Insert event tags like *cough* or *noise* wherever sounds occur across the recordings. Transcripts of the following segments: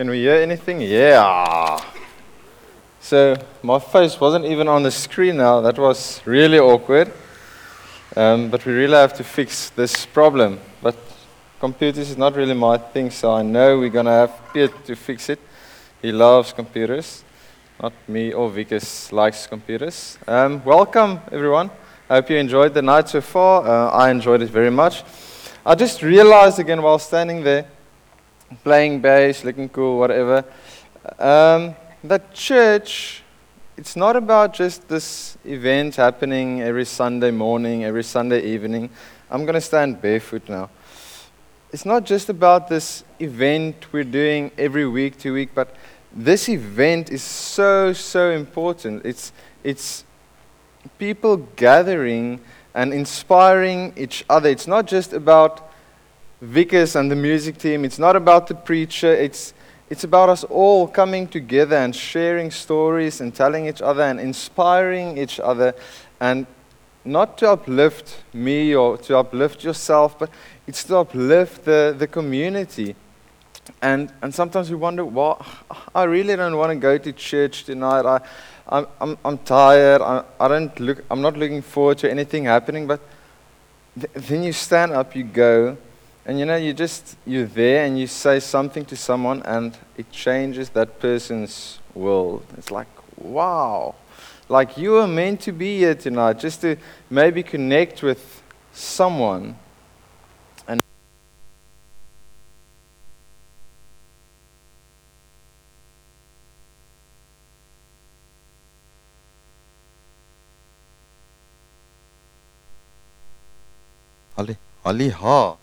Can we hear anything? Yeah. So my face wasn't even on the screen now. That was really awkward. Um, but we really have to fix this problem. But computers is not really my thing, so I know we're going to have Piet to fix it. He loves computers. Not me or Vickers likes computers. Um, welcome, everyone. I hope you enjoyed the night so far. Uh, I enjoyed it very much. I just realized again while standing there playing bass, looking cool, whatever. Um, that church, it's not about just this event happening every Sunday morning, every Sunday evening. I'm going to stand barefoot now. It's not just about this event we're doing every week to week, but this event is so, so important. It's, it's people gathering and inspiring each other. It's not just about Vickers and the music team. It's not about the preacher. It's, it's about us all coming together and sharing stories and telling each other and inspiring each other. And not to uplift me or to uplift yourself, but it's to uplift the, the community. And, and sometimes we wonder, well, I really don't want to go to church tonight. I, I'm, I'm, I'm tired. I, I don't look, I'm not looking forward to anything happening. But th- then you stand up, you go, and you know, you just, you're there and you say something to someone and it changes that person's world. It's like, wow. Like you were meant to be here tonight just to maybe connect with someone. And Ali, Ali, ha.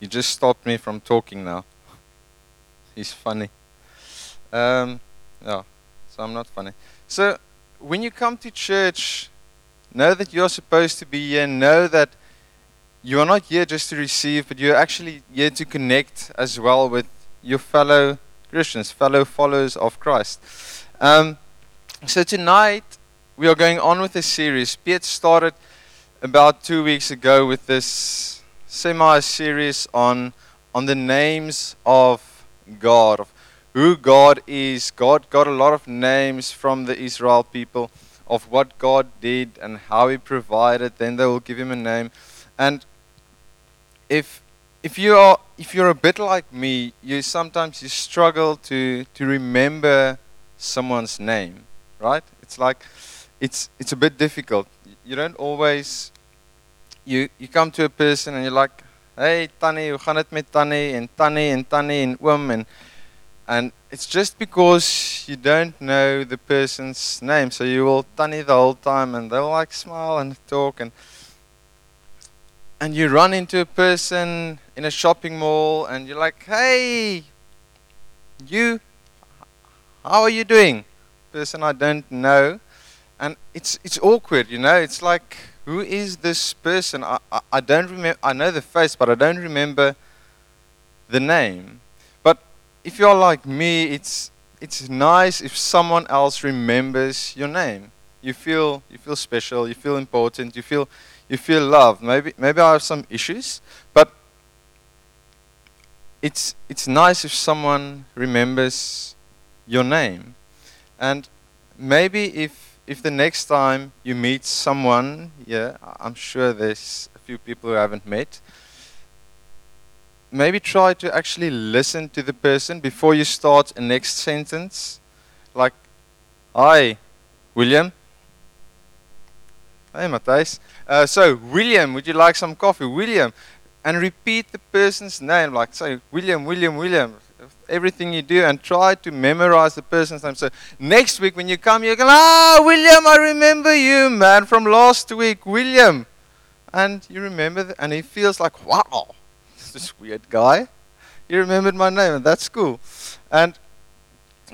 You just stopped me from talking now. He's funny. Um, yeah, so I'm not funny. So when you come to church, know that you're supposed to be here. Know that you are not here just to receive, but you're actually here to connect as well with your fellow Christians, fellow followers of Christ. Um, so tonight we are going on with a series. Piet started about two weeks ago with this semi series on on the names of God, of who God is. God got a lot of names from the Israel people of what God did and how He provided. Then they will give Him a name. And if if you are if you're a bit like me, you sometimes you struggle to to remember someone's name, right? It's like it's it's a bit difficult. You don't always you you come to a person and you're like, "Hey Tannie, hoe gaan dit met Tannie en Tannie en Tannie en oom en and it's just because you don't know the person's name, so you will Tannie the whole time and they'll like smile and talk and and you run into a person in a shopping mall and you're like, "Hey, you how are you doing?" Person I don't know. And it's it's awkward, you know. It's like who is this person? I, I, I don't remember. I know the face, but I don't remember the name. But if you're like me, it's it's nice if someone else remembers your name. You feel you feel special. You feel important. You feel you feel loved. Maybe maybe I have some issues, but it's it's nice if someone remembers your name, and maybe if if the next time you meet someone, yeah, I'm sure there's a few people who haven't met, maybe try to actually listen to the person before you start a next sentence. Like, hi, William. Hey, Matthijs. Uh, so, William, would you like some coffee? William. And repeat the person's name, like, say, William, William, William everything you do and try to memorize the person's name. So next week when you come, you go, ah, William, I remember you, man, from last week, William. And you remember, th- and he feels like, wow, this weird guy. He remembered my name, and that's cool. And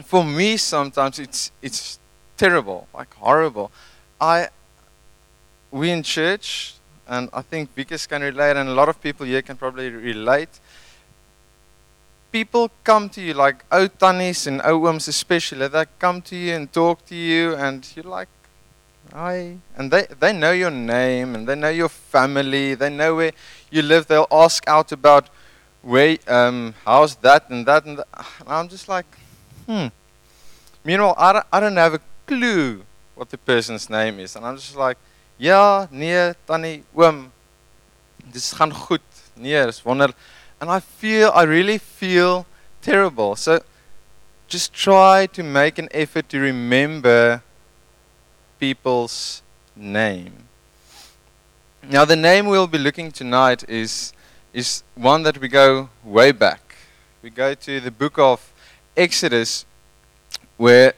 for me, sometimes it's it's terrible, like horrible. I we in church, and I think Vickers can relate, and a lot of people here can probably relate people come to you, like oud tannies and ooms especially, they come to you and talk to you, and you're like, hi. And they, they know your name, and they know your family, they know where you live. They'll ask out about where, um, how's that and that and that? And I'm just like, hmm. Meanwhile, I don't, I don't have a clue what the person's name is. And I'm just like, ja, nee, tannie, oom, dis gaan goed. Nee, dis. And I feel, I really feel terrible. So just try to make an effort to remember people's name. Now, the name we'll be looking tonight is, is one that we go way back. We go to the book of Exodus, where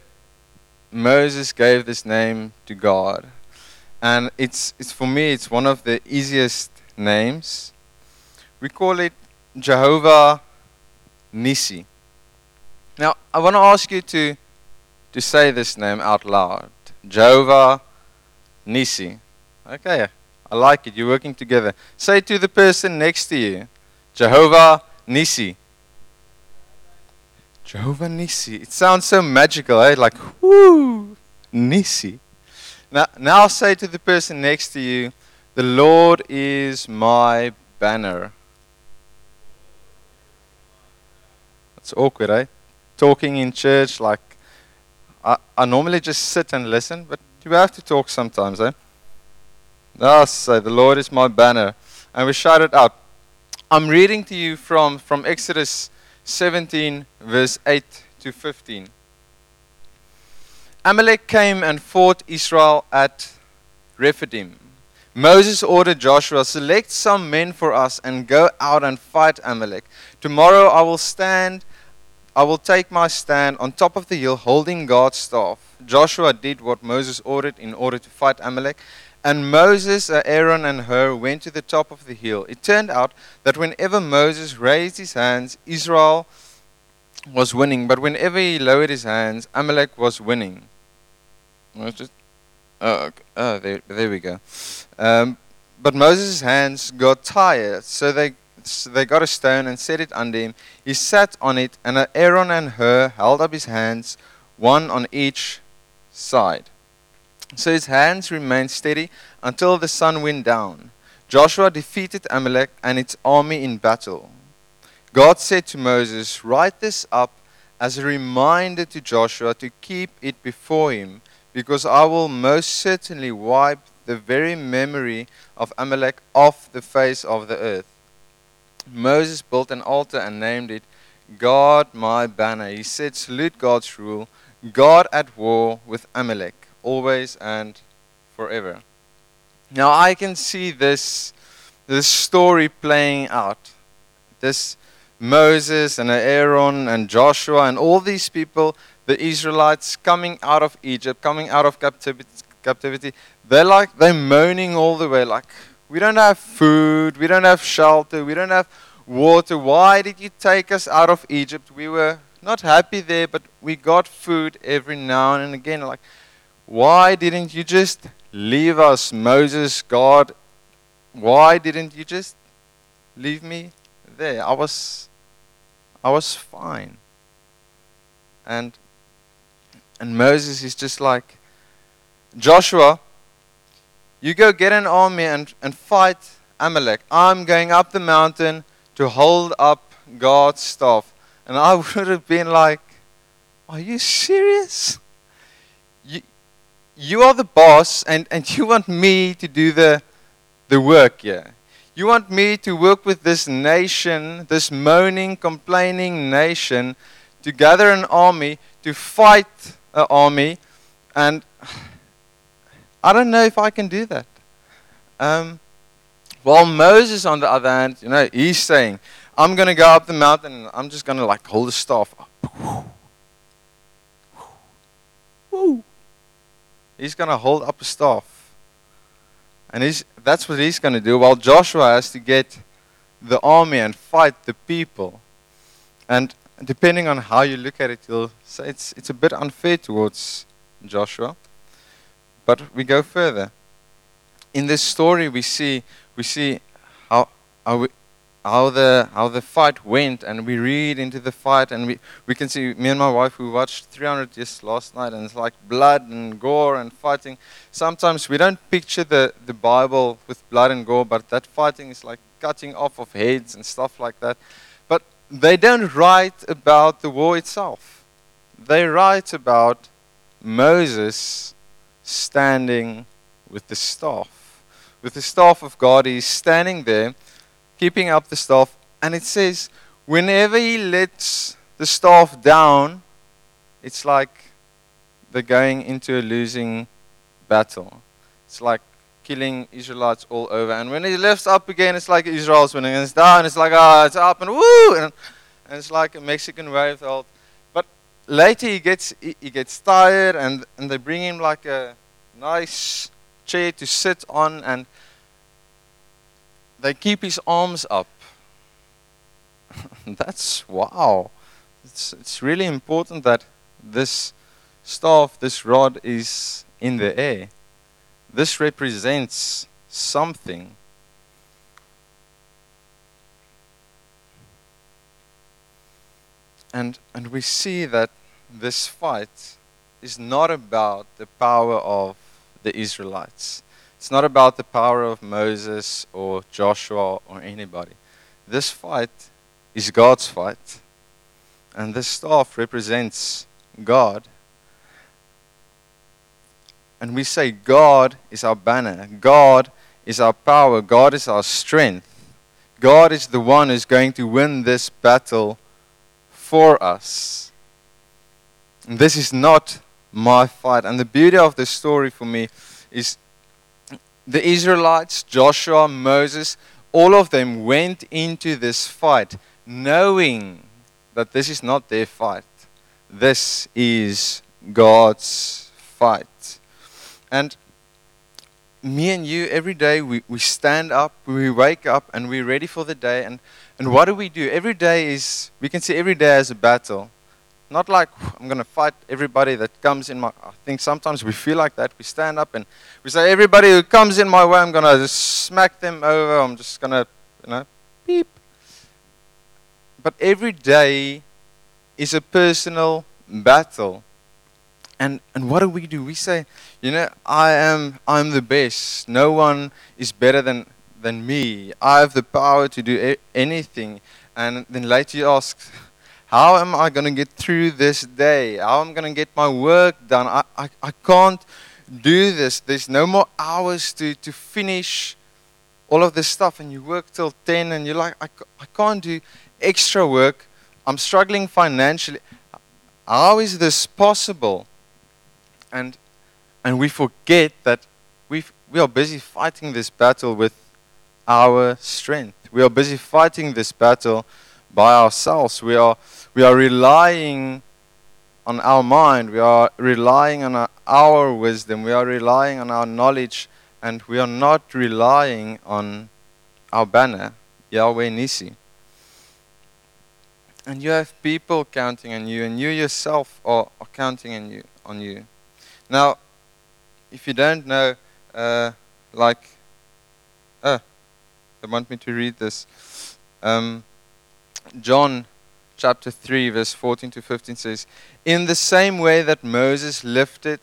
Moses gave this name to God. And it's, it's for me, it's one of the easiest names. We call it Jehovah Nissi. Now, I want to ask you to, to say this name out loud Jehovah Nissi. Okay, I like it. You're working together. Say to the person next to you Jehovah Nissi. Jehovah Nissi. It sounds so magical, eh? Like, whoo, Nissi. Now, now say to the person next to you, the Lord is my banner. It's awkward, eh? Talking in church, like, I, I normally just sit and listen, but you have to talk sometimes, eh? Now say, the Lord is my banner. And we shout it out. I'm reading to you from, from Exodus 17, verse 8 to 15. Amalek came and fought Israel at Rephidim. Moses ordered Joshua, Select some men for us and go out and fight Amalek. Tomorrow I will stand, I will take my stand on top of the hill holding God's staff. Joshua did what Moses ordered in order to fight Amalek. And Moses, uh, Aaron, and Hur went to the top of the hill. It turned out that whenever Moses raised his hands, Israel was winning. But whenever he lowered his hands, Amalek was winning. Just, oh, okay. oh, there, there we go. Um, but Moses' hands got tired, so they they got a stone and set it under him. He sat on it, and Aaron and Hur held up his hands, one on each side. So his hands remained steady until the sun went down. Joshua defeated Amalek and its army in battle. God said to Moses, Write this up as a reminder to Joshua to keep it before him, because I will most certainly wipe the very memory of Amalek off the face of the earth. Moses built an altar and named it God my banner. He said, Salute God's rule, God at war with Amalek always and forever. Now I can see this, this story playing out. This Moses and Aaron and Joshua and all these people, the Israelites coming out of Egypt, coming out of captivity, captivity they're like, they're moaning all the way, like, we don't have food, we don't have shelter, we don't have water. Why did you take us out of Egypt? We were not happy there, but we got food every now and again. Like, why didn't you just leave us, Moses, God? Why didn't you just leave me there? I was I was fine. And and Moses is just like Joshua, you go get an army and, and fight Amalek. I'm going up the mountain to hold up God's staff. And I *laughs* would have been like, Are you serious? you you are the boss and, and you want me to do the, the work here. You want me to work with this nation, this moaning, complaining nation, to gather an army, to fight an army, and I don't know if I can do that. Um, while Moses, on the other hand, you know, he's saying, I'm going to go up the mountain and I'm just going to like hold the staff up. He's going to hold up a staff. And he's, that's what he's going to do, while Joshua has to get the army and fight the people. And depending on how you look at it, you'll say it's, it's a bit unfair towards Joshua. But we go further. In this story, we see, we see how, how we, how the how the fight went and we read into the fight and we, we can see me and my wife we watched 300 just last night and it's like blood and gore and fighting sometimes we don't picture the, the bible with blood and gore but that fighting is like cutting off of heads and stuff like that But they don't write about the war itself. They write about Moses standing with the staff. With the staff of God, he's standing there, keeping up the staff, and it says, whenever he lets the staff down, it's like they're going into a losing battle. It's like killing Israelites all over. And when he lifts up again, it's like Israel's winning. And it's down, it's like, ah, oh, it's up and woo! And, and it's like a Mexican wave. But later he gets, he, he gets tired and, and they bring him like a nice chair to sit on and they keep his arms up. *laughs* That's wow. It's, it's really important that this staff, this rod is in the air. This represents something. And, and we see that this fight is not about the power of the Israelites. It's not about the power of Moses or Joshua or anybody. This fight is God's fight. And this staff represents God. And we say God is our banner. God is our power. God is our strength. God is the one who's going to win this battle for us. And this is not my fight. And the beauty of this story for me is the Israelites, Joshua, Moses, all of them went into this fight knowing that this is not their fight. This is God's fight. And me and you, every day we, we stand up, we wake up, and we're ready for the day. And, and what do we do? Every day is, we can see every day as a battle. Not like I'm going to fight everybody that comes in my. I think sometimes we feel like that. We stand up and we say, everybody who comes in my way, I'm going to smack them over. I'm just going to, you know, beep, but every day is a personal battle. And, and what do we do? We say, you know, I am I'm the best. No one is better than, than me. I have the power to do anything. And then later you ask, how am I going to get through this day? How am I going to get my work done? I, I, I can't do this. There's no more hours to, to finish all of this stuff. And you work till 10 and you're like, I, I can't do extra work. I'm struggling financially. How is this possible? And, and we forget that we we are busy fighting this battle with our strength. We are busy fighting this battle by ourselves. We are, we are relying on our mind. We are relying on our, our wisdom. We are relying on our knowledge. And we are not relying on our banner, Yahweh Nissi and you have people counting on you, and you yourself are, are counting on you, on you. Now, if you don't know, uh, like, uh, want me to read this. Um, John chapter 3, verse 14 to 15 says, In the same way that Moses lifted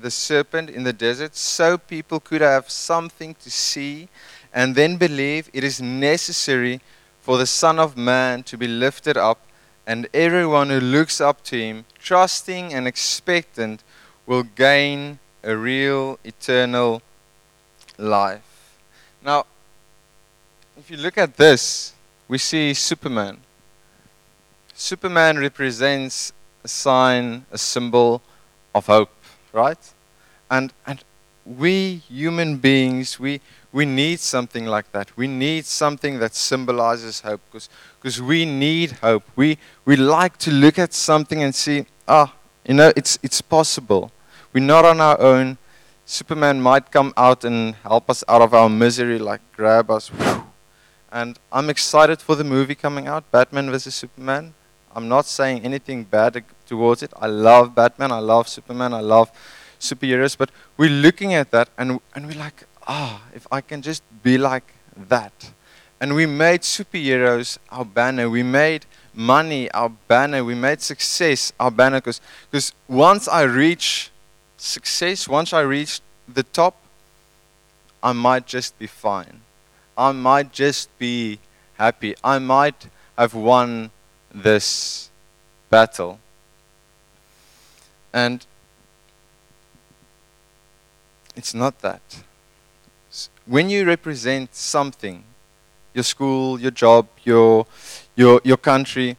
the serpent in the desert, so people could have something to see and then believe it is necessary for the Son of Man to be lifted up, and everyone who looks up to him, trusting and expectant, will gain a real eternal life. Now, if you look at this, we see Superman. Superman represents a sign, a symbol of hope, right? And, and we human beings, we, we need something like that. We need something that symbolizes hope because we need hope. We, we like to look at something and see, ah, you know, it's, it's possible. We're not on our own. Superman might come out and help us out of our misery, like grab us. And I'm excited for the movie coming out, Batman vs. Superman. I'm not saying anything bad towards it. I love Batman. I love Superman. I love superheroes. But we're looking at that and, and we're like, ah, if I can just be like that. And we made superheroes our banner. We made money our banner. We made success our banner. Because once I reach success, once I reach the top, I might just be fine. I might just be happy. I might, I've won this battle. And it's not that. When you represent something, your school, your job, your, your, your country,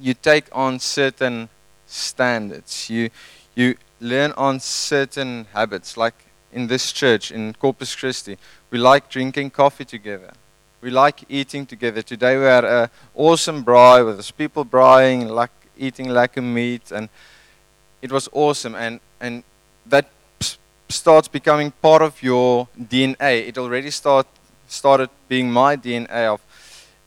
you take on certain standards. You, you learn on certain habits. Like in this church, in Corpus Christi, we like drinking coffee together. We like eating together. Today we had an awesome braai with us people braaiing, like eating like a meat, and it was awesome. And, and that starts becoming part of your DNA. It already start, started being my DNA of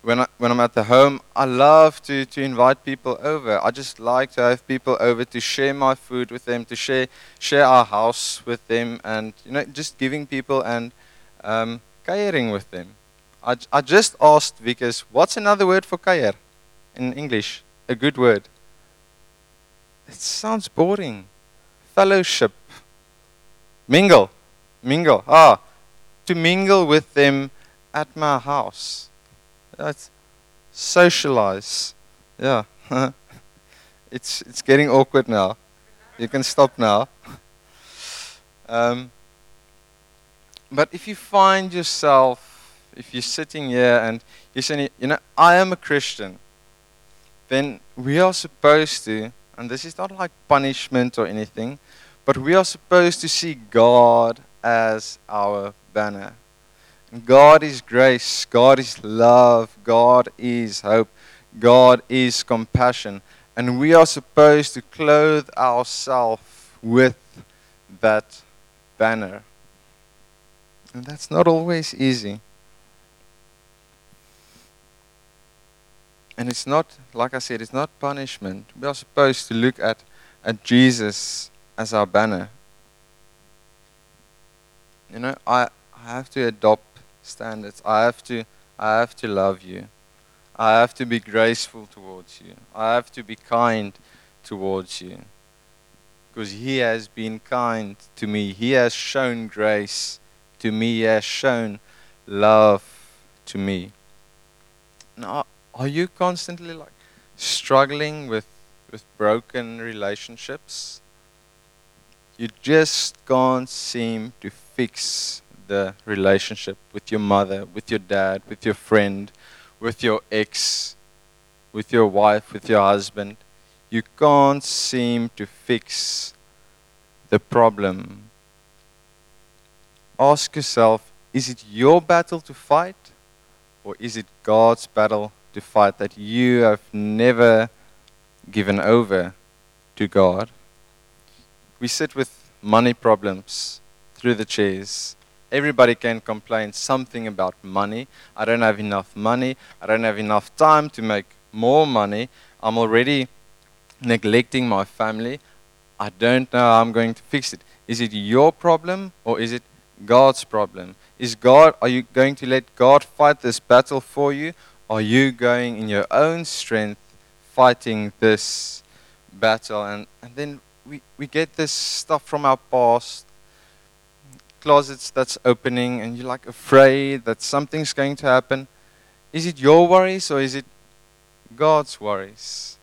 when, I, when I'm at the home, I love to, to invite people over. I just like to have people over to share my food with them, to share, share our house with them, and you know, just giving people and um, caring with them. I, I just asked Vickers, what's another word for care in English? A good word. It sounds boring. Fellowship. Mingle. Mingle. Ah, to mingle with them at my house. That's socialize. Yeah. *laughs* it's it's getting awkward now. You can stop now. Um, but if you find yourself, if you're sitting here and you're saying, you know, I am a Christian, then we are supposed to, and this is not like punishment or anything, but we are supposed to see God as our banner. God is grace, God is love, God is hope, God is compassion. And we are supposed to clothe ourselves with that banner. And that's not always easy. And it's not, like I said, it's not punishment. We are supposed to look at, at Jesus as our banner. You know, I, I have to adopt standards. I have to I have to love you. I have to be graceful towards you. I have to be kind towards you. Because he has been kind to me. He has shown grace to me. He has shown love to me. Now, are you constantly like struggling with with broken relationships? You just can't seem to fix the relationship with your mother, with your dad, with your friend, with your ex, with your wife, with your husband. You can't seem to fix the problem. Ask yourself is it your battle to fight, or is it God's battle to fight that you have never given over to God? We sit with money problems through the chairs Everybody can complain something about money. I don't have enough money. I don't have enough time to make more money. I'm already neglecting my family. I don't know how I'm going to fix it. Is it your problem or is it God's problem? Is God are you going to let God fight this battle for you? Are you going in your own strength fighting this battle? And, and then we, we get this stuff from our past closets that's opening and you're like afraid that something's going to happen. Is it your worries or is it God's worries?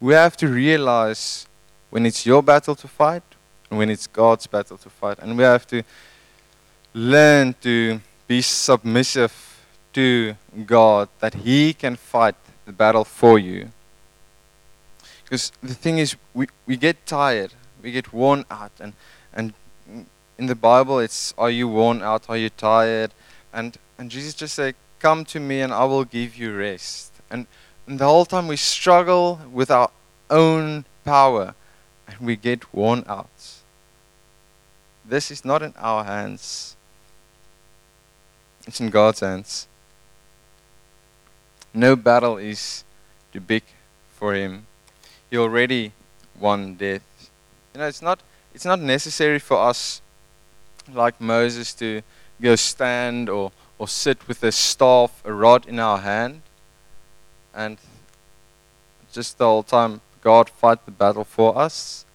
We have to realize when it's your battle to fight and when it's God's battle to fight. And we have to learn to be submissive to God that He can fight the battle for you. Because the thing is, we, we get tired, we get worn out, and, and in the Bible, it's are you worn out? Are you tired? And and Jesus just said, Come to me and I will give you rest. And, and the whole time we struggle with our own power and we get worn out. This is not in our hands. It's in God's hands. No battle is too big for him. He already won death. You know, it's not it's not necessary for us like Moses to go stand or, or sit with a staff, a rod in our hand, and just the whole time God fight the battle for us.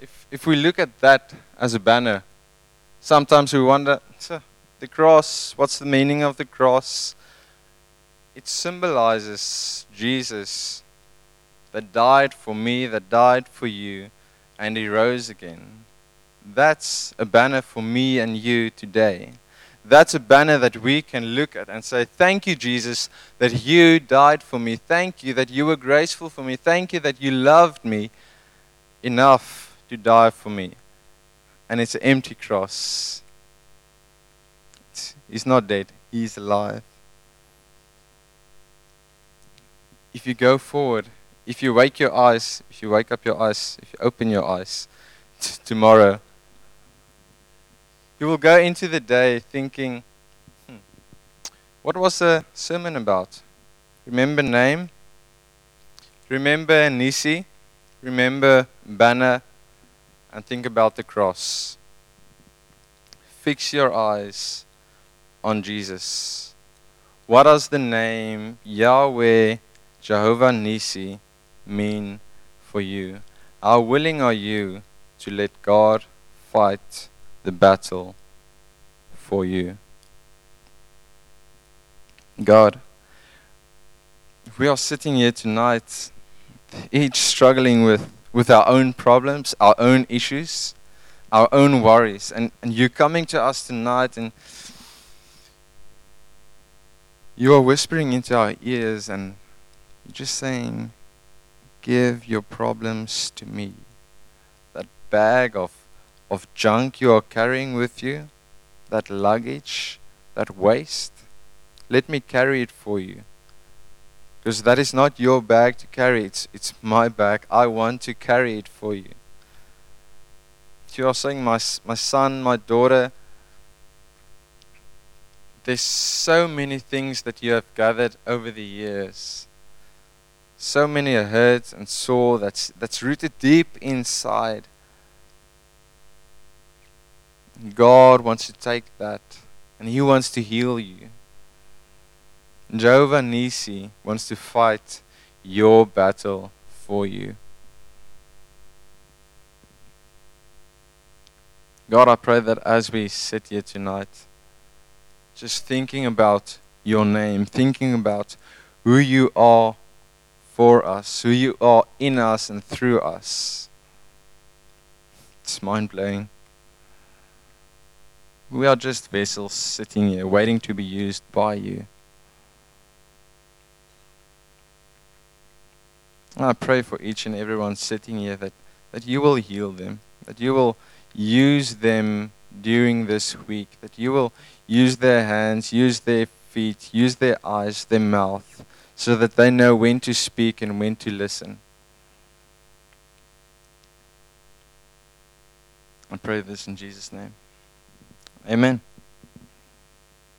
If, if we look at that as a banner, sometimes we wonder, the cross, what's the meaning of the cross? it symbolizes Jesus that died for me, that died for you, and he rose again. That's a banner for me and you today. That's a banner that we can look at and say, Thank you, Jesus, that you died for me. Thank you that you were graceful for me. Thank you that you loved me enough to die for me. And it's an empty cross. He's not dead, he's alive. If you go forward, if you wake your eyes, if you wake up your eyes, if you open your eyes *laughs* t- tomorrow, you will go into the day thinking, hmm, what was the sermon about? Remember name? Remember Nissi? Remember banner? And think about the cross. Fix your eyes on Jesus. What does the name Yahweh, Jehovah Nissi, mean for you? How willing are you to let God fight the battle for you. God, we are sitting here tonight, each struggling with, with our own problems, our own issues, our own worries. And, and you're coming to us tonight and you are whispering into our ears and just saying, Give your problems to me. That bag of of junk you are carrying with you, that luggage, that waste, let me carry it for you. Because that is not your bag to carry, it's, it's my bag. I want to carry it for you. You are saying, my, my son, my daughter, there's so many things that you have gathered over the years. So many hurts and sore that's, that's rooted deep inside. God wants to take that and He wants to heal you. Jehovah Nissi wants to fight your battle for you. God, I pray that as we sit here tonight, just thinking about your name, thinking about who you are for us, who you are in us and through us, it's mind blowing. We are just vessels sitting here waiting to be used by you. I pray for each and everyone sitting here that, that you will heal them, that you will use them during this week, that you will use their hands, use their feet, use their eyes, their mouth, so that they know when to speak and when to listen. I pray this in Jesus' name. Amen.